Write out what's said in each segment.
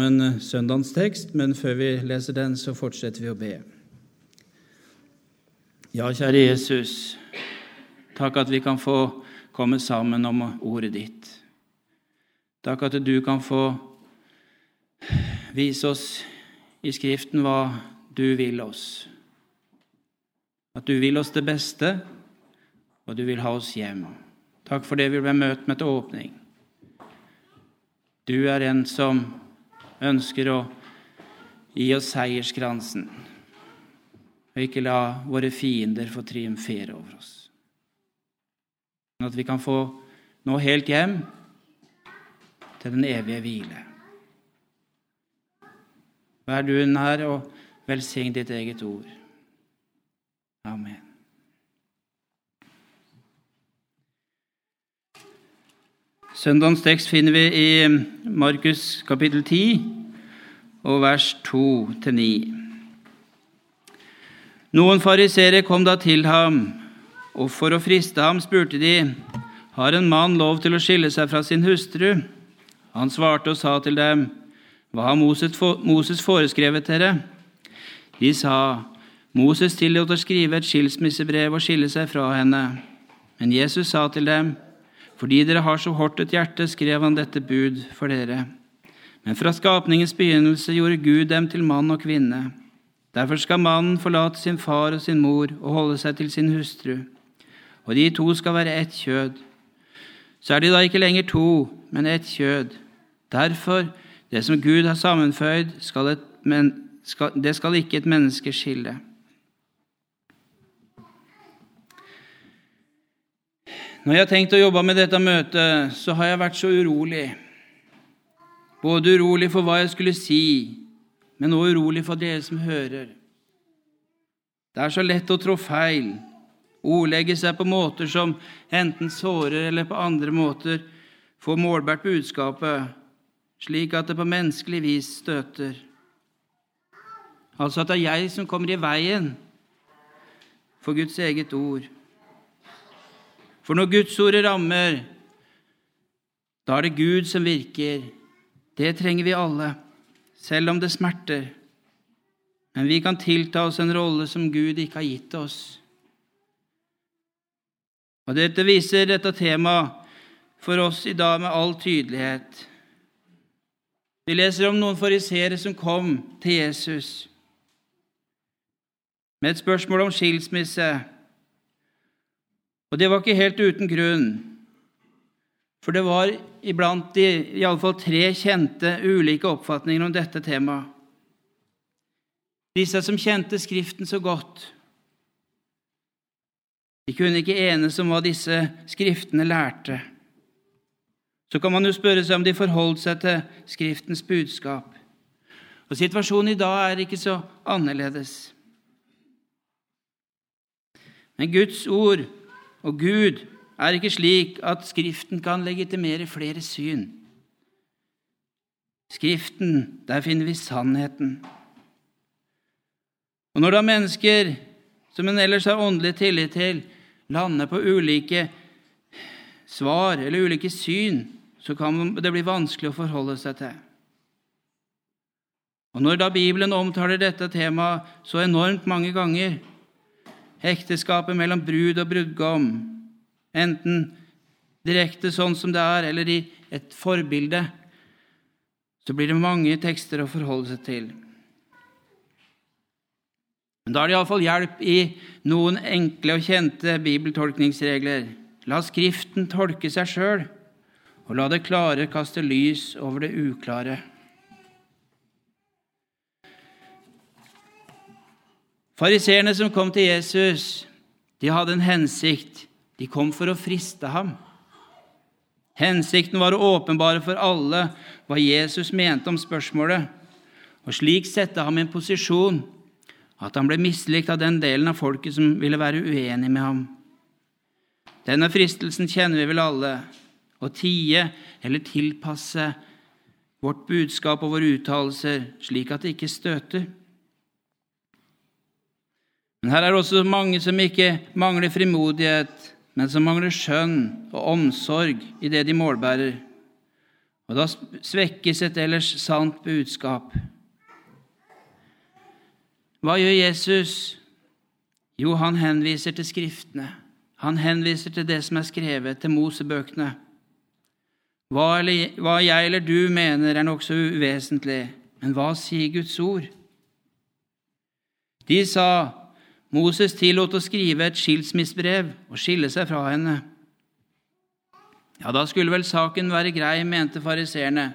en søndagstekst, men før vi leser den, så fortsetter vi å be. Ja, kjære Jesus, takk at vi kan få komme sammen om ordet ditt. Takk at du kan få vise oss i Skriften hva du vil oss. At du vil oss det beste, og du vil ha oss hjem. Takk for det vi ble møtt med til åpning. Du er en som ønsker å gi oss seierskransen og ikke la våre fiender få triumfere over oss. Men at vi kan få nå helt hjem til den evige hvile. Vær du nær og velsign ditt eget ord. Amen. Søndagens tekst finner vi i Markus kapittel 10 og vers 2-9. Noen farisere kom da til ham, og for å friste ham spurte de, har en mann lov til å skille seg fra sin hustru? Han svarte og sa til dem, hva har Moses foreskrevet dere? De sa, Moses tillot å skrive et skilsmissebrev og skille seg fra henne. Men Jesus sa til dem, fordi dere har så hardt et hjerte, skrev han dette bud for dere. Men fra skapningens begynnelse gjorde Gud dem til mann og kvinne. Derfor skal mannen forlate sin far og sin mor og holde seg til sin hustru, og de to skal være ett kjød. Så er de da ikke lenger to, men ett kjød. Derfor, det som Gud har sammenføyd, skal et, men, skal, det skal ikke et menneske skille. Når jeg har tenkt å jobbe med dette møtet, så har jeg vært så urolig. Både urolig for hva jeg skulle si, men også urolig for dere som hører. Det er så lett å trå feil, ordlegge seg på måter som enten sårer eller på andre måter får målbært budskapet, slik at det på menneskelig vis støter. Altså at det er jeg som kommer i veien for Guds eget ord. For når Guds ordet rammer, da er det Gud som virker. Det trenger vi alle, selv om det smerter. Men vi kan tilta oss en rolle som Gud ikke har gitt oss. Og Dette viser dette temaet for oss i dag med all tydelighet. Vi leser om noen fariseere som kom til Jesus med et spørsmål om skilsmisse. Og det var ikke helt uten grunn. For det var iblant de iallfall tre kjente ulike oppfatninger om dette temaet. Disse som kjente Skriften så godt. De kunne ikke enes om hva disse skriftene lærte. Så kan man jo spørre seg om de forholdt seg til Skriftens budskap. Og Situasjonen i dag er ikke så annerledes. Men Guds ord og Gud er ikke slik at Skriften kan legitimere flere syn. Skriften, der finner vi sannheten. Og når da mennesker som en ellers har åndelig tillit til, lander på ulike svar eller ulike syn, så kan det bli vanskelig å forholde seg til. Og Når da Bibelen omtaler dette temaet så enormt mange ganger, ekteskapet mellom brud og brudgom, enten direkte sånn som det er, eller i et forbilde, så blir det mange tekster å forholde seg til. Men da er det iallfall hjelp i noen enkle og kjente bibeltolkningsregler. La Skriften tolke seg sjøl, og la det klare kaste lys over det uklare. Fariseerne som kom til Jesus, de hadde en hensikt. De kom for å friste ham. Hensikten var å åpenbare for alle hva Jesus mente om spørsmålet, og slik sette ham i en posisjon at han ble mislikt av den delen av folket som ville være uenig med ham. Denne fristelsen kjenner vi vel alle. Å tie eller tilpasse vårt budskap og våre uttalelser slik at det ikke støter. Men her er det også mange som ikke mangler frimodighet, men som mangler skjønn og omsorg i det de målbærer. Og da svekkes et ellers sant budskap. Hva gjør Jesus? Jo, han henviser til Skriftene. Han henviser til det som er skrevet, til Mosebøkene. Hva, hva jeg eller du mener, er nokså uvesentlig, men hva sier Guds ord? De sa Moses tillot å skrive et skilsmissebrev og skille seg fra henne. Ja, da skulle vel saken være grei, mente fariseerne,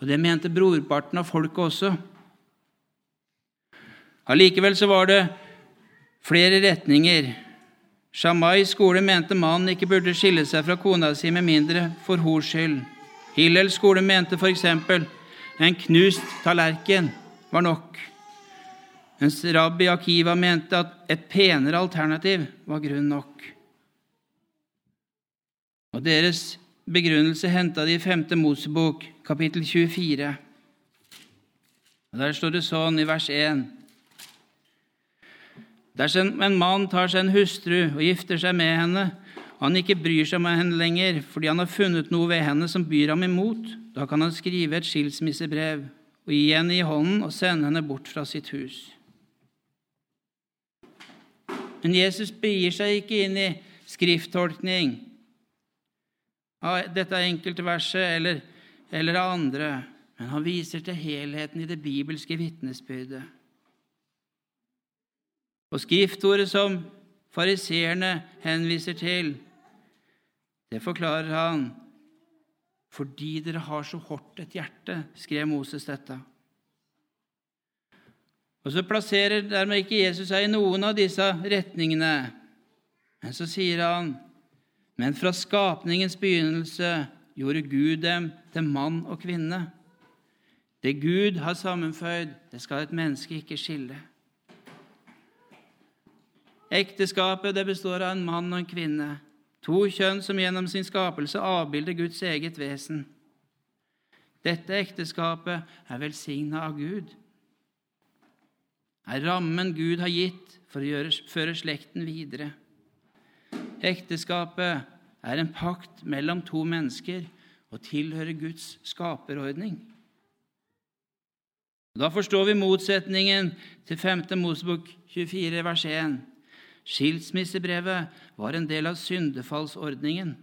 og det mente brorparten av folket også. Allikevel så var det flere retninger. Shammai skole mente mannen ikke burde skille seg fra kona si med mindre for hors skyld. Hillel skole mente f.eks. en knust tallerken var nok, mens rabbi Akiva mente at et penere alternativ var grunn nok. Og Deres begrunnelse henta de i 5. Mosebok, kapittel 24. Og Der står det sånn i vers 1. Dersom en mann tar seg en hustru og gifter seg med henne, og han ikke bryr seg om henne lenger fordi han har funnet noe ved henne som byr ham imot, da kan han skrive et skilsmissebrev og gi henne i hånden og sende henne bort fra sitt hus. Men Jesus begir seg ikke inn i skrifttolkning av dette enkelte verset eller, eller av andre, men han viser til helheten i det bibelske vitnesbyrdet. Og skriftordet som fariseerne henviser til, det forklarer han. Fordi dere har så hardt et hjerte, skrev Moses dette. Og Så plasserer dermed ikke Jesus seg i noen av disse retningene. Men så sier han, men fra skapningens begynnelse gjorde Gud dem til mann og kvinne. Det Gud har sammenføyd, det skal et menneske ikke skille. Ekteskapet det består av en mann og en kvinne, to kjønn som gjennom sin skapelse avbilder Guds eget vesen. Dette ekteskapet er velsigna av Gud, er rammen Gud har gitt for å gjøre, føre slekten videre. Ekteskapet er en pakt mellom to mennesker og tilhører Guds skaperordning. Da forstår vi motsetningen til 5. Mosebok 24, vers 1. Skilsmissebrevet var en del av syndefallsordningen.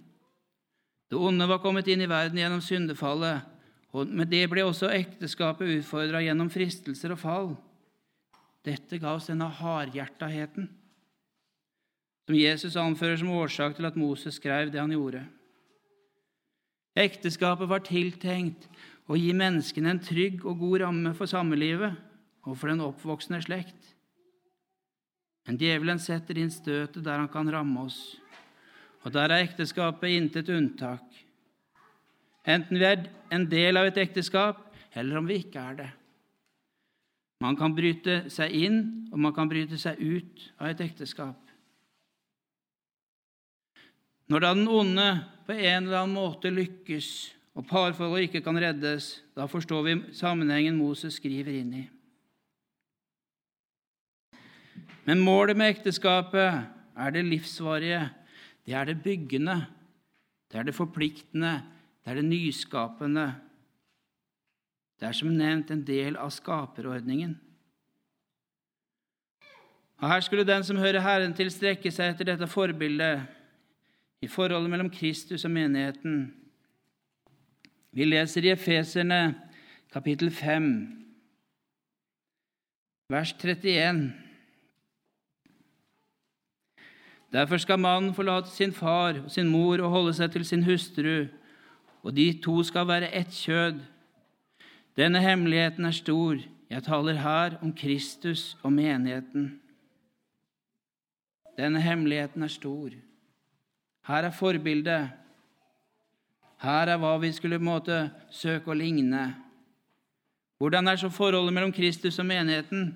Det onde var kommet inn i verden gjennom syndefallet, og med det ble også ekteskapet utfordra gjennom fristelser og fall. Dette ga oss denne hardhjertaheten som Jesus anfører som årsak til at Moses skrev det han gjorde. Ekteskapet var tiltenkt å gi menneskene en trygg og god ramme for samlivet og for den oppvoksende slekt. Men djevelen setter inn støtet der han kan ramme oss, og der er ekteskapet intet unntak. Enten vi er en del av et ekteskap, eller om vi ikke er det. Man kan bryte seg inn, og man kan bryte seg ut av et ekteskap. Når da den onde på en eller annen måte lykkes, og parforholdet ikke kan reddes, da forstår vi sammenhengen Moses skriver inn i. Men målet med ekteskapet er det livsvarige, det er det byggende, det er det forpliktende, det er det nyskapende. Det er som nevnt en del av skaperordningen. Og Her skulle den som hører Herren til, strekke seg etter dette forbildet i forholdet mellom Kristus og menigheten. Vi leser i Efeserne kapittel 5, vers 31. Derfor skal mannen forlate sin far og sin mor og holde seg til sin hustru, og de to skal være ett kjød. Denne hemmeligheten er stor. Jeg taler her om Kristus og menigheten. Denne hemmeligheten er stor. Her er forbildet. Her er hva vi skulle på en måte søke å ligne. Hvordan er så forholdet mellom Kristus og menigheten?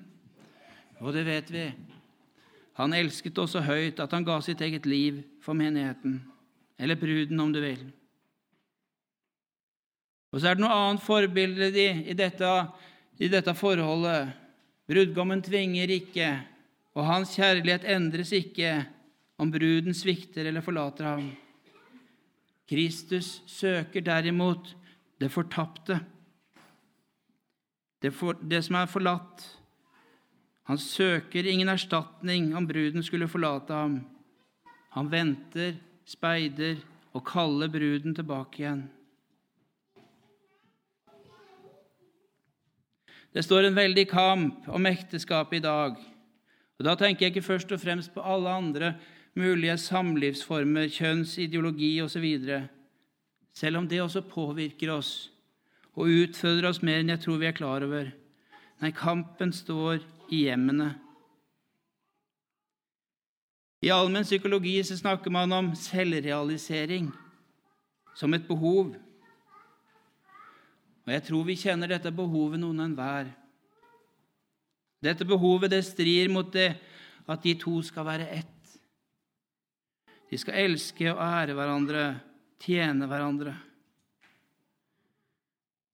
Og det vet vi. Han elsket oss så høyt at han ga sitt eget liv for menigheten, eller bruden, om du vil. Og så er det noe annet forbilde i dette, i dette forholdet. Brudgommen tvinger ikke, og hans kjærlighet endres ikke om bruden svikter eller forlater ham. Kristus søker derimot det fortapte, det, for, det som er forlatt. Han søker ingen erstatning om bruden skulle forlate ham. Han venter, speider og kaller bruden tilbake igjen. Det står en veldig kamp om ekteskapet i dag. Og Da tenker jeg ikke først og fremst på alle andre mulige samlivsformer, kjønnsideologi osv., selv om det også påvirker oss og utfordrer oss mer enn jeg tror vi er klar over. Nei, kampen står i hjemmene. I allmenn psykologi så snakker man om selvrealisering som et behov. Og jeg tror vi kjenner dette behovet noen enhver. Dette behovet det strir mot det at de to skal være ett. De skal elske og ære hverandre, tjene hverandre.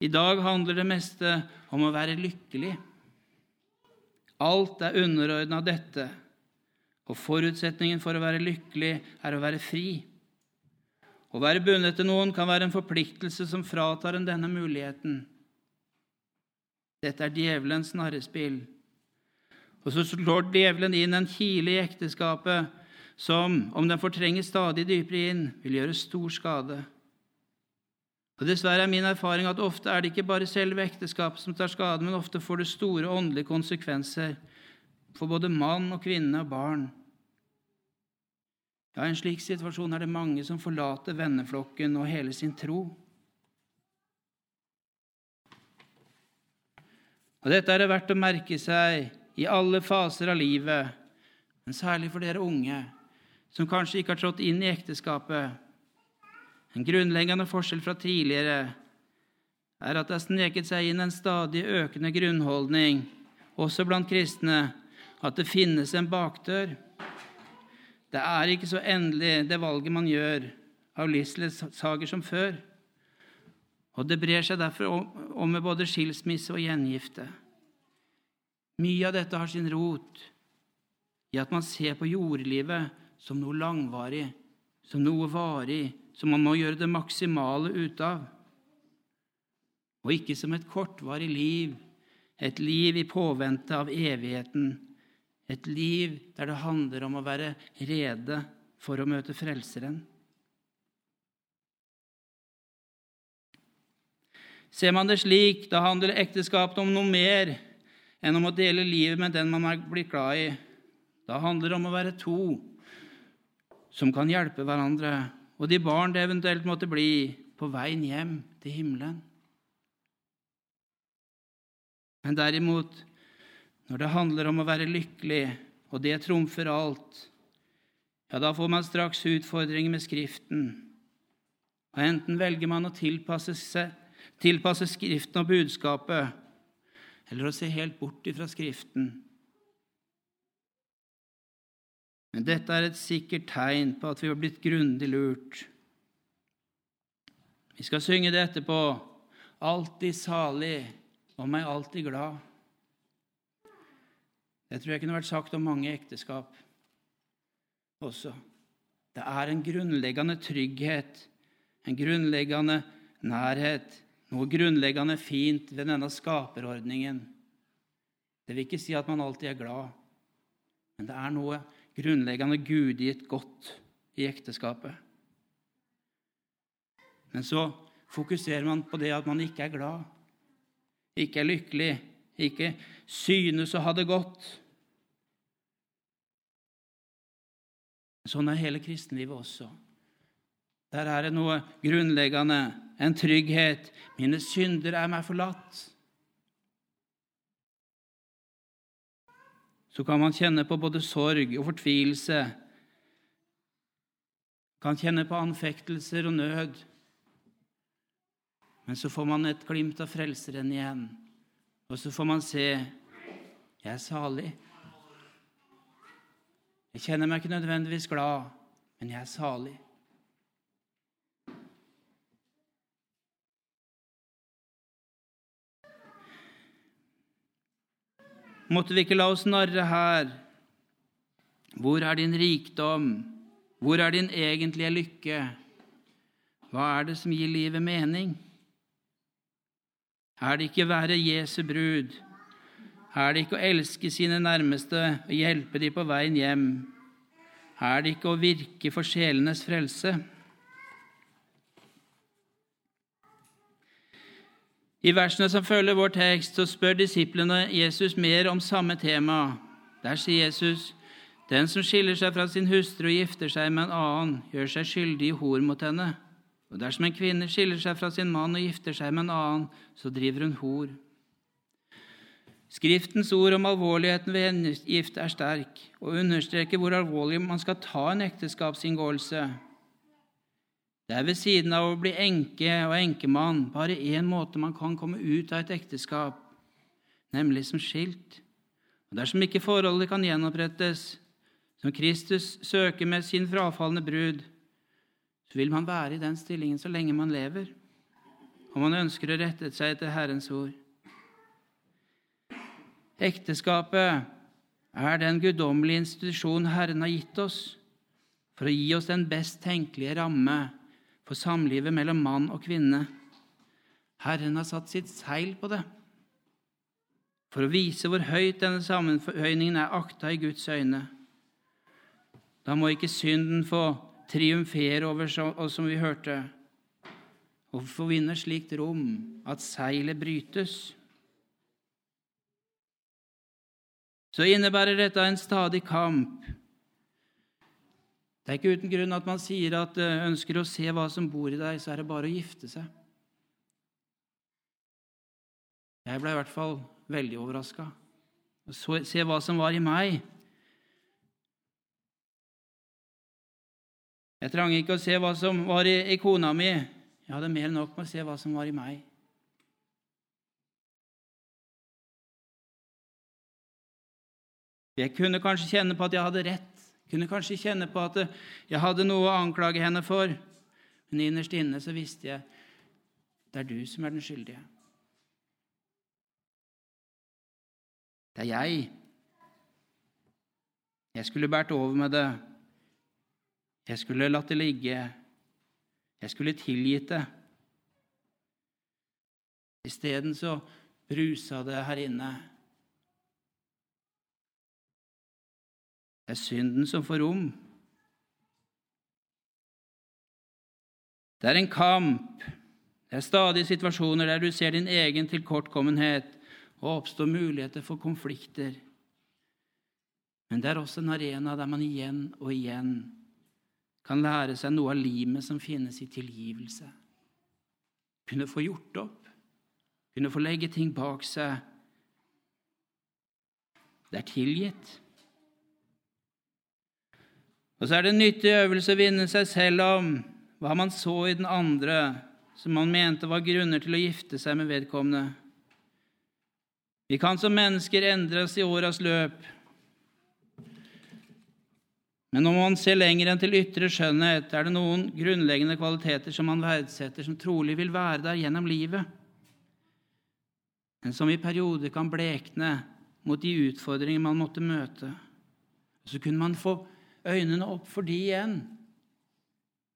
I dag handler det meste om å være lykkelig. Alt er underordna dette, og forutsetningen for å være lykkelig er å være fri. Å være bundet til noen kan være en forpliktelse som fratar en denne muligheten. Dette er djevelens narrespill. Og så slår djevelen inn en kile i ekteskapet som, om den fortrenger stadig dypere inn, vil gjøre stor skade. Og Dessverre er min erfaring at ofte er det ikke bare selve ekteskapet som tar skade, men ofte får det store åndelige konsekvenser for både mann og kvinne og barn. Ja, I en slik situasjon er det mange som forlater venneflokken og hele sin tro. Og Dette er det verdt å merke seg i alle faser av livet, men særlig for dere unge som kanskje ikke har trådt inn i ekteskapet. En grunnleggende forskjell fra tidligere er at det har sneket seg inn en stadig økende grunnholdning, også blant kristne, at det finnes en bakdør. Det er ikke så endelig, det valget man gjør av livsledsager som før. Og det brer seg derfor om med både skilsmisse og gjengifte. Mye av dette har sin rot i at man ser på jordlivet som noe langvarig, som noe varig, som man må gjøre det maksimale ut av. Og ikke som et kortvarig liv, et liv i påvente av evigheten, et liv der det handler om å være rede for å møte Frelseren. Ser man det slik, da handler ekteskapet om noe mer enn om å dele livet med den man er blitt glad i. Da handler det om å være to som kan hjelpe hverandre, og de barn det eventuelt måtte bli, på veien hjem til himmelen. Men derimot, når det handler om å være lykkelig, og det trumfer alt, ja, da får man straks utfordringer med Skriften. Og enten velger man å tilpasse, seg, tilpasse Skriften og budskapet, eller å se helt bort ifra Skriften Men dette er et sikkert tegn på at vi har blitt grundig lurt. Vi skal synge det etterpå. Alltid salig og meg alltid glad. Det tror jeg kunne vært sagt om mange ekteskap også. Det er en grunnleggende trygghet, en grunnleggende nærhet, noe grunnleggende fint ved denne skaperordningen. Det vil ikke si at man alltid er glad, men det er noe grunnleggende gudgitt godt i ekteskapet. Men så fokuserer man på det at man ikke er glad, ikke er lykkelig, ikke synes å ha det godt. Sånn er hele kristenlivet også. Der er det noe grunnleggende, en trygghet. Mine synder er meg forlatt. så kan man kjenne på både sorg og fortvilelse. Kan kjenne på anfektelser og nød. Men så får man et glimt av Frelseren igjen, og så får man se jeg er salig. Jeg kjenner meg ikke nødvendigvis glad, men jeg er salig. Måtte vi ikke la oss narre her. Hvor er din rikdom? Hvor er din egentlige lykke? Hva er det som gir livet mening? Er det ikke å være Jesu brud? Er det ikke å elske sine nærmeste og hjelpe dem på veien hjem? Er det ikke å virke for sjelenes frelse? I versene som følger vår tekst, så spør disiplene Jesus mer om samme tema. Der sier Jesus, 'Den som skiller seg fra sin hustru og gifter seg med en annen, gjør seg skyldig i hor mot henne.' Og dersom en kvinne skiller seg fra sin mann og gifter seg med en annen, så driver hun hor. Skriftens ord om alvorligheten ved gift er sterk og understreker hvor alvorlig man skal ta en ekteskapsinngåelse. Det er ved siden av å bli enke og enkemann bare én måte man kan komme ut av et ekteskap, nemlig som skilt. Og Dersom ikke forholdet kan gjenopprettes, som Kristus søker med sin frafalne brud, vil man være i den stillingen så lenge man lever, og man ønsker å rette seg etter Herrens ord. Ekteskapet er den guddommelige institusjon Herren har gitt oss for å gi oss den best tenkelige ramme for samlivet mellom mann og kvinne. Herren har satt sitt seil på det for å vise hvor høyt denne sammenføyningen er akta i Guds øyne. Da må ikke synden få triumfere over oss, som vi hørte, og få vinne slikt rom at seilet brytes. Så innebærer dette en stadig kamp. Det er ikke uten grunn at man sier at eh, ønsker å se hva som bor i deg, så er det bare å gifte seg. Jeg ble i hvert fall veldig overraska. Se hva som var i meg. Jeg trang ikke å se hva som var i, i kona mi. Jeg hadde mer enn nok med å se hva som var i meg. Jeg kunne kanskje kjenne på at jeg hadde rett, kunne kanskje kjenne på at jeg hadde noe å anklage henne for, men innerst inne så visste jeg det er du som er den skyldige. Det er jeg. Jeg skulle båret over med det. Jeg skulle latt det ligge. Jeg skulle tilgitt det. Isteden så brusa det her inne. Det er synden som får rom. Det er en kamp. Det er stadig situasjoner der du ser din egen tilkortkommenhet og oppstår muligheter for konflikter. Men det er også en arena der man igjen og igjen kan lære seg noe av limet som finnes i tilgivelse. Kunne få gjort opp, kunne få legge ting bak seg. Det er tilgitt. Og så er det en nyttig øvelse å vinne seg selv om hva man så i den andre, som man mente var grunner til å gifte seg med vedkommende. Vi kan som mennesker endres i åras løp. Men når man ser lenger enn til ytre skjønnhet, er det noen grunnleggende kvaliteter som man verdsetter, som trolig vil være der gjennom livet, men som i perioder kan blekne mot de utfordringer man måtte møte. Så kunne man få øynene opp for de igjen.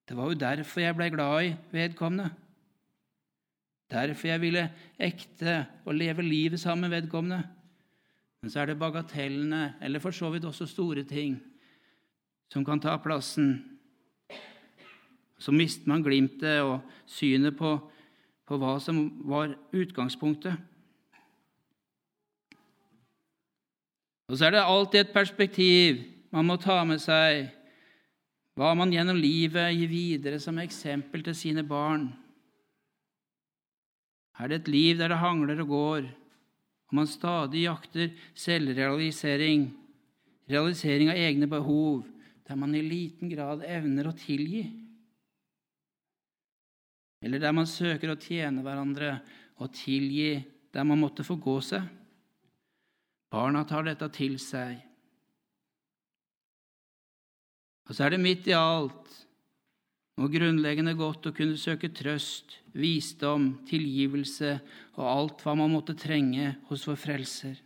Det var jo derfor jeg ble glad i vedkommende. Derfor jeg ville ekte og leve livet sammen med vedkommende. Men så er det bagatellene, eller for så vidt også store ting, som kan ta plassen. Så mister man glimtet og synet på, på hva som var utgangspunktet. Og så er det alltid et perspektiv man må ta med seg, hva man gjennom livet gir videre som eksempel til sine barn. Er det et liv der det hangler og går, og man stadig jakter selvrealisering, realisering av egne behov, der man i liten grad evner å tilgi? Eller der man søker å tjene hverandre og tilgi der man måtte forgå seg? Barna tar dette til seg. Og så er det midt i alt noe grunnleggende godt å kunne søke trøst, visdom, tilgivelse og alt hva man måtte trenge hos vår Frelser.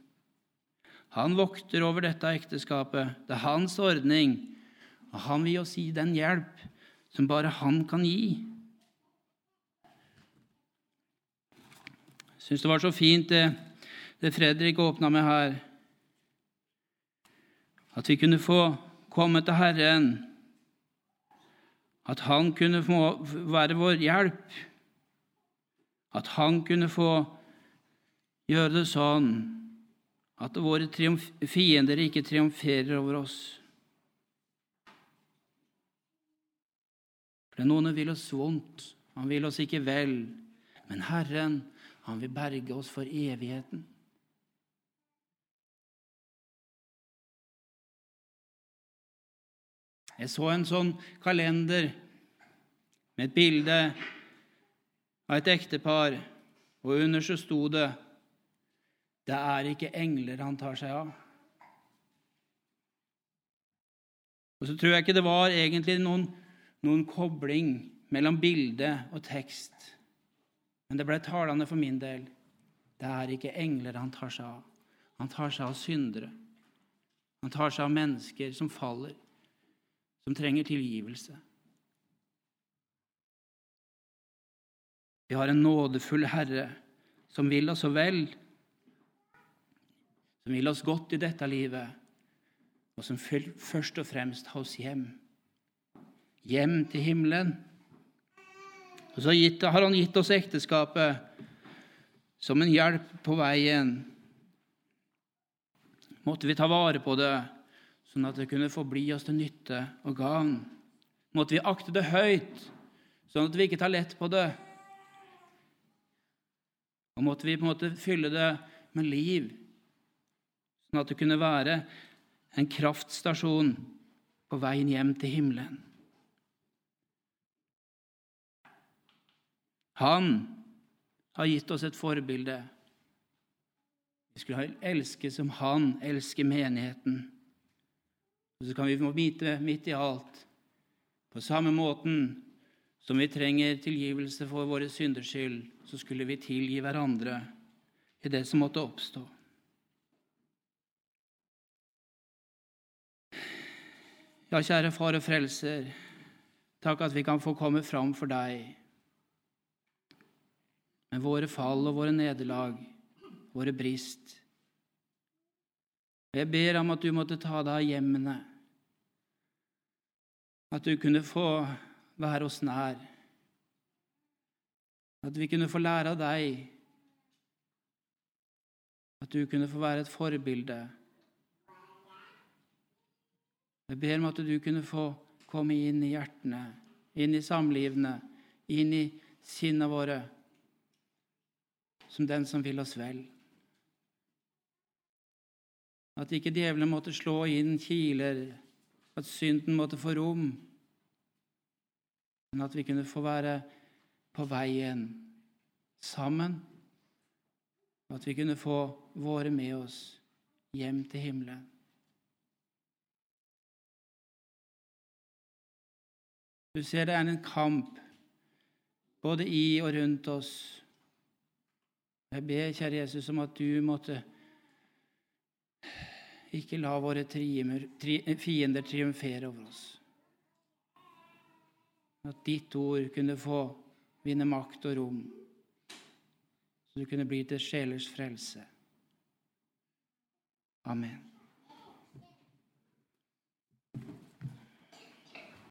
Han vokter over dette ekteskapet. Det er hans ordning, og han vil oss gi den hjelp som bare han kan gi. Jeg syns det var så fint, det, det Fredrik åpna med her. At vi kunne få komme til Herren. At Han kunne få være vår hjelp. At Han kunne få gjøre det sånn at våre fiender ikke triumferer over oss. Er noen vil oss vondt. Han vil oss ikke vel. Men Herren, han vil berge oss for evigheten. Jeg så en sånn kalender med et bilde av et ektepar, og under så sto det det er ikke engler han tar seg av. Og så tror jeg ikke det var egentlig noen, noen kobling mellom bilde og tekst. Men det ble talende for min del. Det er ikke engler han tar seg av. Han tar seg av syndere. Han tar seg av mennesker som faller, som trenger tilgivelse. Vi har en nådefull Herre som vil oss så vel, som vil oss godt i dette livet, og som først og fremst har oss hjem. Hjem til himmelen. Og så har han gitt oss ekteskapet som en hjelp på veien. Måtte vi ta vare på det, sånn at det kunne forbli oss til nytte og gagn. Måtte vi akte det høyt, sånn at vi ikke tar lett på det. Og måtte vi på en måte fylle det med liv, sånn at det kunne være en kraftstasjon på veien hjem til himmelen. Han har gitt oss et forbilde. Vi skulle elske som han elsker menigheten. Og så kan vi vite midt i alt på samme måten som vi trenger tilgivelse for våre synders skyld, så skulle vi tilgi hverandre i det som måtte oppstå. Ja, kjære Far og Frelser, takk at vi kan få komme fram for deg med våre fall og våre nederlag, våre brist. Jeg ber om at du måtte ta deg av hjemmene, at du kunne få være oss nær, at vi kunne få lære av deg, at du kunne få være et forbilde. Jeg ber om at du kunne få komme inn i hjertene, inn i samlivene, inn i sinnet våre som den som vil oss vel. At ikke djevelen måtte slå inn kiler, at synden måtte få rom, men at vi kunne få være på veien sammen, og at vi kunne få våre med oss hjem til himmelen. Du ser det er en kamp både i og rundt oss jeg ber, kjære Jesus, om at du måtte ikke la våre fiender triumfere over oss. At ditt ord kunne få vinne makt og rom, så du kunne bli til sjelers frelse. Amen.